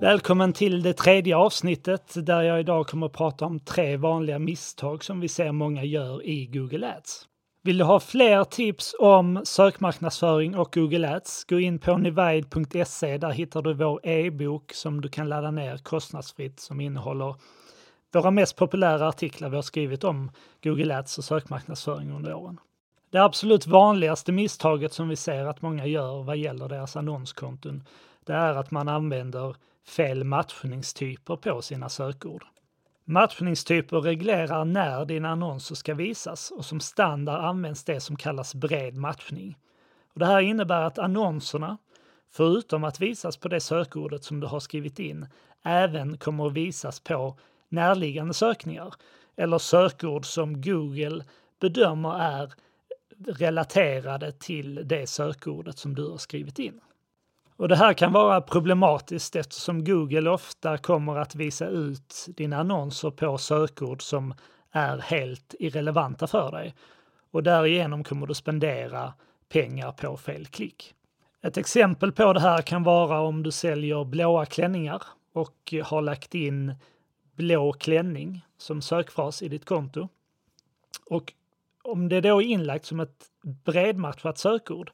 Välkommen till det tredje avsnittet där jag idag kommer att prata om tre vanliga misstag som vi ser många gör i Google Ads. Vill du ha fler tips om sökmarknadsföring och Google Ads? Gå in på nivide.se. Där hittar du vår e-bok som du kan ladda ner kostnadsfritt som innehåller våra mest populära artiklar vi har skrivit om Google Ads och sökmarknadsföring under åren. Det absolut vanligaste misstaget som vi ser att många gör vad gäller deras annonskonton, det är att man använder fel matchningstyper på sina sökord. Matchningstyper reglerar när dina annonser ska visas och som standard används det som kallas bred matchning. Och det här innebär att annonserna, förutom att visas på det sökordet som du har skrivit in, även kommer att visas på närliggande sökningar eller sökord som Google bedömer är relaterade till det sökordet som du har skrivit in. Och det här kan vara problematiskt eftersom Google ofta kommer att visa ut dina annonser på sökord som är helt irrelevanta för dig. Och därigenom kommer du spendera pengar på fel klick. Ett exempel på det här kan vara om du säljer blåa klänningar och har lagt in blå klänning som sökfras i ditt konto. Och om det då är inlagt som ett bredmatchat sökord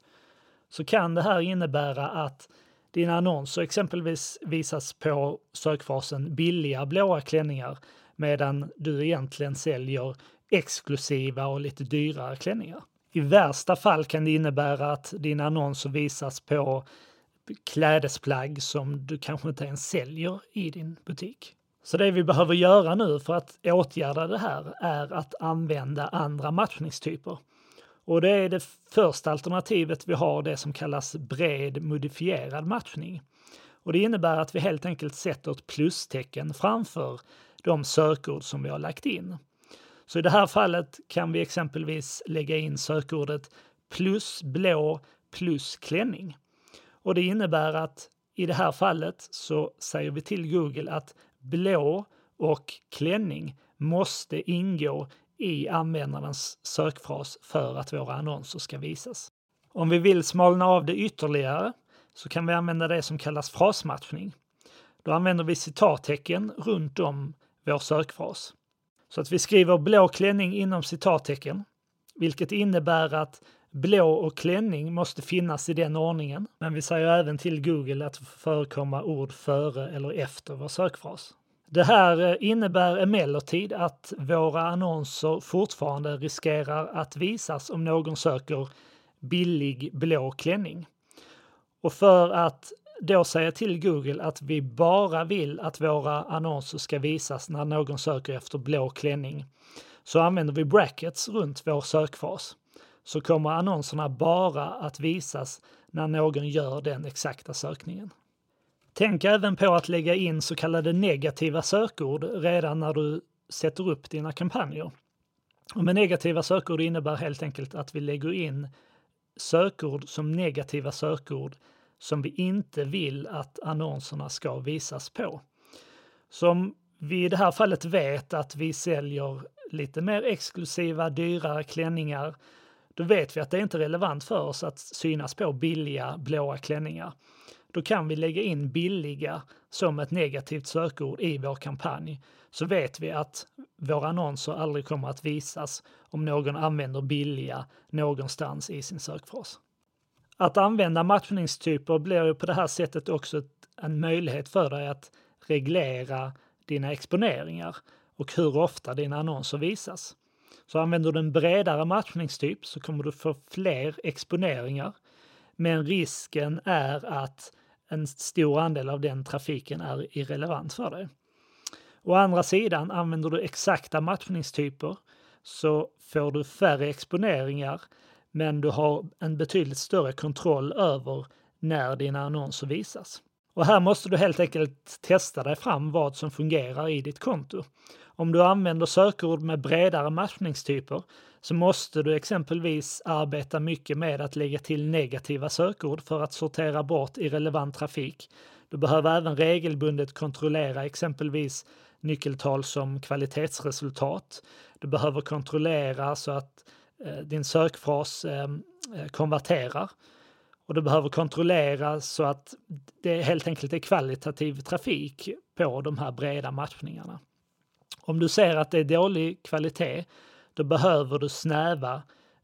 så kan det här innebära att dina annonser exempelvis visas på sökfasen billiga blåa klänningar medan du egentligen säljer exklusiva och lite dyrare klänningar. I värsta fall kan det innebära att dina annonser visas på klädesplagg som du kanske inte ens säljer i din butik. Så det vi behöver göra nu för att åtgärda det här är att använda andra matchningstyper. Och det är det första alternativet vi har, det som kallas bred modifierad matchning. Och det innebär att vi helt enkelt sätter ett plustecken framför de sökord som vi har lagt in. Så i det här fallet kan vi exempelvis lägga in sökordet plus blå plus klänning. Och det innebär att i det här fallet så säger vi till Google att blå och klänning måste ingå i användarens sökfras för att våra annonser ska visas. Om vi vill smalna av det ytterligare så kan vi använda det som kallas frasmatchning. Då använder vi citattecken runt om vår sökfras. Så att vi skriver blå klänning inom citattecken, vilket innebär att blå och klänning måste finnas i den ordningen. Men vi säger även till Google att förekomma ord före eller efter vår sökfras. Det här eh, innebär emellertid att våra annonser fortfarande riskerar att visas om någon söker billig blå klänning. Och för att då säga till Google att vi bara vill att våra annonser ska visas när någon söker efter blå klänning så använder vi brackets runt vår sökfas. Så kommer annonserna bara att visas när någon gör den exakta sökningen. Tänk även på att lägga in så kallade negativa sökord redan när du sätter upp dina kampanjer. Och med negativa sökord innebär helt enkelt att vi lägger in sökord som negativa sökord som vi inte vill att annonserna ska visas på. Som vi i det här fallet vet att vi säljer lite mer exklusiva, dyrare klänningar, då vet vi att det inte är relevant för oss att synas på billiga blåa klänningar då kan vi lägga in billiga som ett negativt sökord i vår kampanj. Så vet vi att våra annonser aldrig kommer att visas om någon använder billiga någonstans i sin sökfras. Att använda matchningstyper blir ju på det här sättet också en möjlighet för dig att reglera dina exponeringar och hur ofta dina annonser visas. Så använder du en bredare matchningstyp så kommer du få fler exponeringar. Men risken är att en stor andel av den trafiken är irrelevant för dig. Å andra sidan, använder du exakta matchningstyper så får du färre exponeringar men du har en betydligt större kontroll över när dina annonser visas. Och här måste du helt enkelt testa dig fram vad som fungerar i ditt konto. Om du använder sökord med bredare matchningstyper så måste du exempelvis arbeta mycket med att lägga till negativa sökord för att sortera bort irrelevant trafik. Du behöver även regelbundet kontrollera exempelvis nyckeltal som kvalitetsresultat. Du behöver kontrollera så att eh, din sökfras eh, konverterar. Och du behöver kontrollera så att det helt enkelt är kvalitativ trafik på de här breda matchningarna. Om du ser att det är dålig kvalitet, då behöver du snäva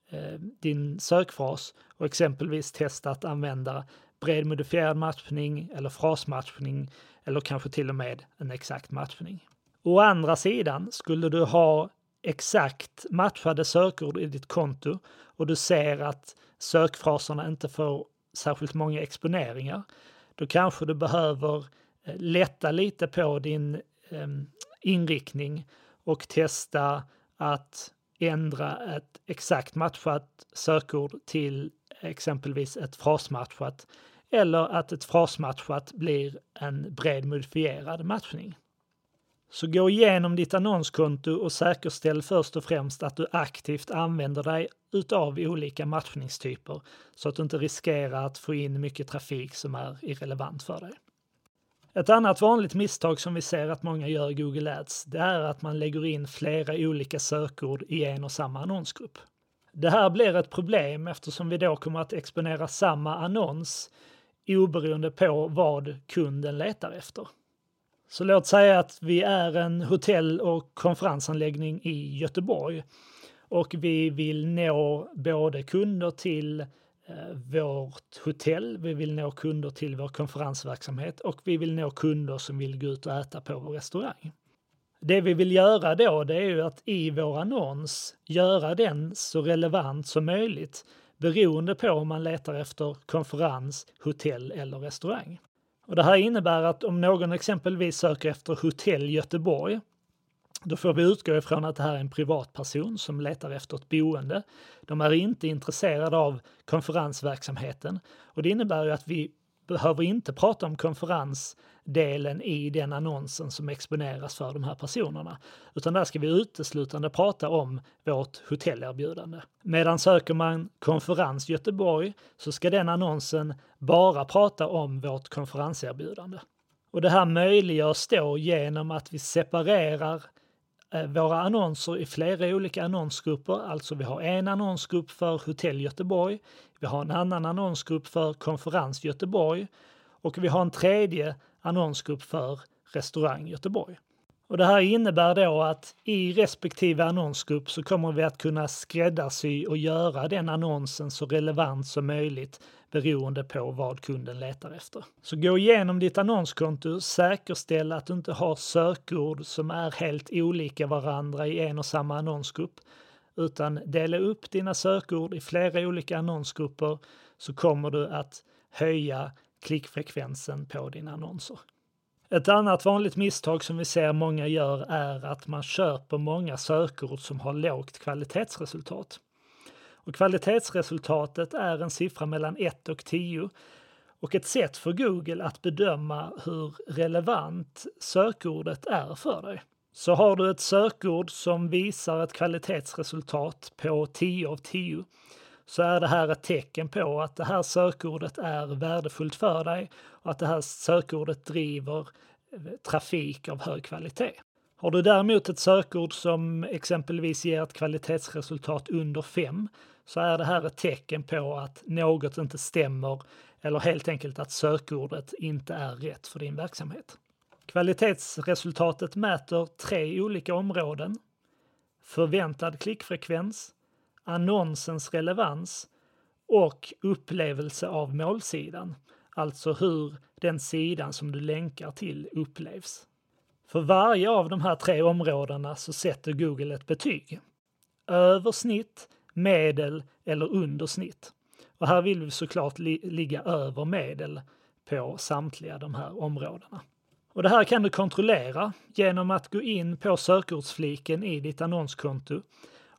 eh, din sökfras och exempelvis testa att använda bred modifierad matchning eller frasmatchning eller kanske till och med en exakt matchning. Å andra sidan, skulle du ha exakt matchade sökord i ditt konto och du ser att sökfraserna inte får särskilt många exponeringar, då kanske du behöver eh, lätta lite på din eh, inriktning och testa att ändra ett exakt matchat sökord till exempelvis ett frasmatchat eller att ett frasmatchat blir en bred modifierad matchning. Så gå igenom ditt annonskonto och säkerställ först och främst att du aktivt använder dig utav olika matchningstyper så att du inte riskerar att få in mycket trafik som är irrelevant för dig. Ett annat vanligt misstag som vi ser att många gör i Google Ads, det är att man lägger in flera olika sökord i en och samma annonsgrupp. Det här blir ett problem eftersom vi då kommer att exponera samma annons oberoende på vad kunden letar efter. Så låt säga att vi är en hotell och konferensanläggning i Göteborg och vi vill nå både kunder till eh, vårt hotell, vi vill nå kunder till vår konferensverksamhet och vi vill nå kunder som vill gå ut och äta på vår restaurang. Det vi vill göra då, det är ju att i vår annons göra den så relevant som möjligt beroende på om man letar efter konferens, hotell eller restaurang. Och det här innebär att om någon exempelvis söker efter hotell Göteborg då får vi utgå ifrån att det här är en privatperson som letar efter ett boende. De är inte intresserade av konferensverksamheten och det innebär ju att vi behöver inte prata om konferensdelen i den annonsen som exponeras för de här personerna, utan där ska vi uteslutande prata om vårt hotellerbjudande. Medan söker man konferens Göteborg så ska den annonsen bara prata om vårt konferenserbjudande. Och det här möjliggörs då genom att vi separerar Eh, Eh, våra annonser i flera olika annonsgrupper. Alltså vi har en annonsgrupp för Hotell Göteborg, vi har en annan annonsgrupp för Konferens Göteborg och vi har en tredje annonsgrupp för Restaurang Göteborg. Och det här innebär då att i respektive annonsgrupp så kommer vi att kunna skräddarsy och göra den annonsen så relevant som möjligt beroende på vad kunden letar efter. Så gå igenom ditt annonskonto, säkerställ att du inte har sökord som är helt olika varandra i en och samma annonsgrupp, utan dela upp dina sökord i flera olika annonsgrupper så kommer du att höja klickfrekvensen på dina annonser. Ett annat vanligt misstag som vi ser många gör är att man köper många sökord som har lågt kvalitetsresultat. Och kvalitetsresultatet är en siffra mellan 1 och 10 och ett sätt för Google att bedöma hur relevant sökordet är för dig. Så har du ett sökord som visar ett kvalitetsresultat på 10 av 10 så är det här ett tecken på att det här sökordet är värdefullt för dig och att det här sökordet driver trafik av hög kvalitet. Har du däremot ett sökord som exempelvis ger ett kvalitetsresultat under 5 så är det här ett tecken på att något inte stämmer eller helt enkelt att sökordet inte är rätt för din verksamhet. Kvalitetsresultatet mäter tre olika områden. Förväntad klickfrekvens, annonsens relevans och upplevelse av målsidan, alltså hur den sidan som du länkar till upplevs. För varje av de här tre områdena så sätter Google ett betyg. Översnitt, medel eller under snitt. Och här vill vi såklart li ligga över medel på samtliga de här områdena. Och det här kan du kontrollera genom att gå in på sökordsfliken i ditt annonskonto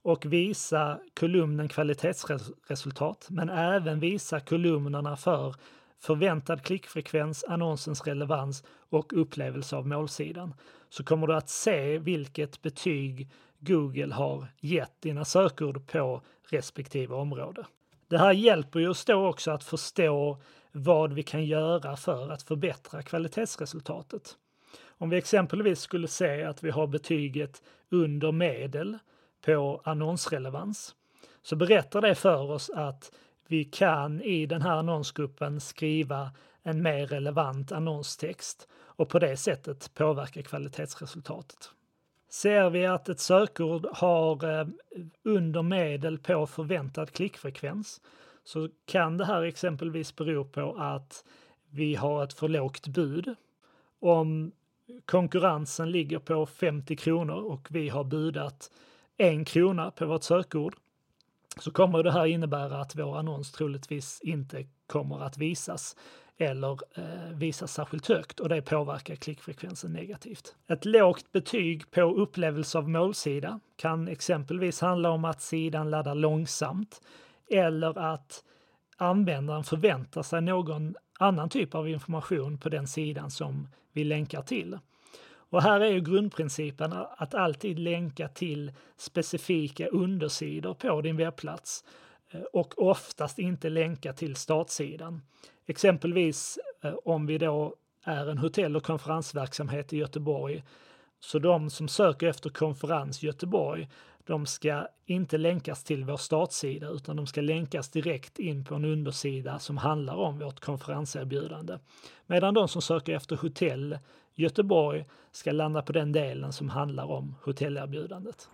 och visa kolumnen kvalitetsresultat, men även visa kolumnerna för förväntad klickfrekvens, annonsens relevans och upplevelse av målsidan. Så kommer du att se vilket betyg Google har gett dina sökord på respektive område. Det här hjälper ju oss då också att förstå vad vi kan göra för att förbättra kvalitetsresultatet. Om vi exempelvis skulle se att vi har betyget under medel på annonsrelevans så berättar det för oss att vi kan i den här annonsgruppen skriva en mer relevant annonstext och på det sättet påverka kvalitetsresultatet. Ser vi att ett sökord har eh, under medel på förväntad klickfrekvens så kan det här exempelvis bero på att vi har ett för lågt bud. Om konkurrensen ligger på 50 kronor och vi har budat en krona på vårt sökord så kommer det här innebära att vår annons troligtvis inte kommer att visas eller eh, visas särskilt högt och det påverkar klickfrekvensen negativt. Ett lågt betyg på upplevelse av målsida kan exempelvis handla om att sidan laddar långsamt eller att användaren förväntar sig någon annan typ av information på den sidan som vi länkar till. Och här är ju grundprincipen att alltid länka till specifika undersidor på din webbplats eh, och oftast inte länka till startsidan. Exempelvis eh, om vi då är en hotell och konferensverksamhet i Göteborg, så de som söker efter konferens Göteborg, de ska inte länkas till vår startsida utan de ska länkas direkt in på en undersida som handlar om vårt konferenserbjudande. Medan de som söker efter hotell Göteborg ska landa på den delen som handlar om hotellerbjudandet.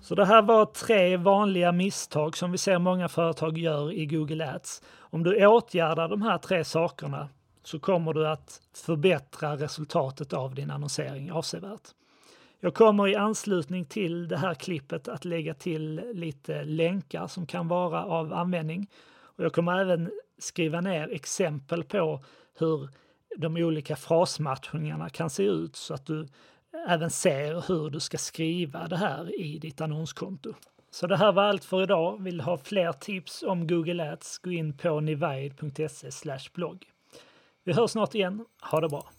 Så det här var tre vanliga misstag som vi ser många företag gör i Google Ads. Om du åtgärdar de här tre sakerna så kommer du att förbättra resultatet av din annonsering avsevärt. Jag kommer i anslutning till det här klippet att lägga till lite länkar som kan vara av användning. Och jag kommer även skriva ner exempel på hur de olika frasmatchningarna kan se ut så att du även ser hur du ska skriva det här i ditt annonskonto. Så det här var allt för idag. Vill du ha fler tips om Google Ads, gå in på nivide.se blogg. Vi hörs snart igen. Ha det bra!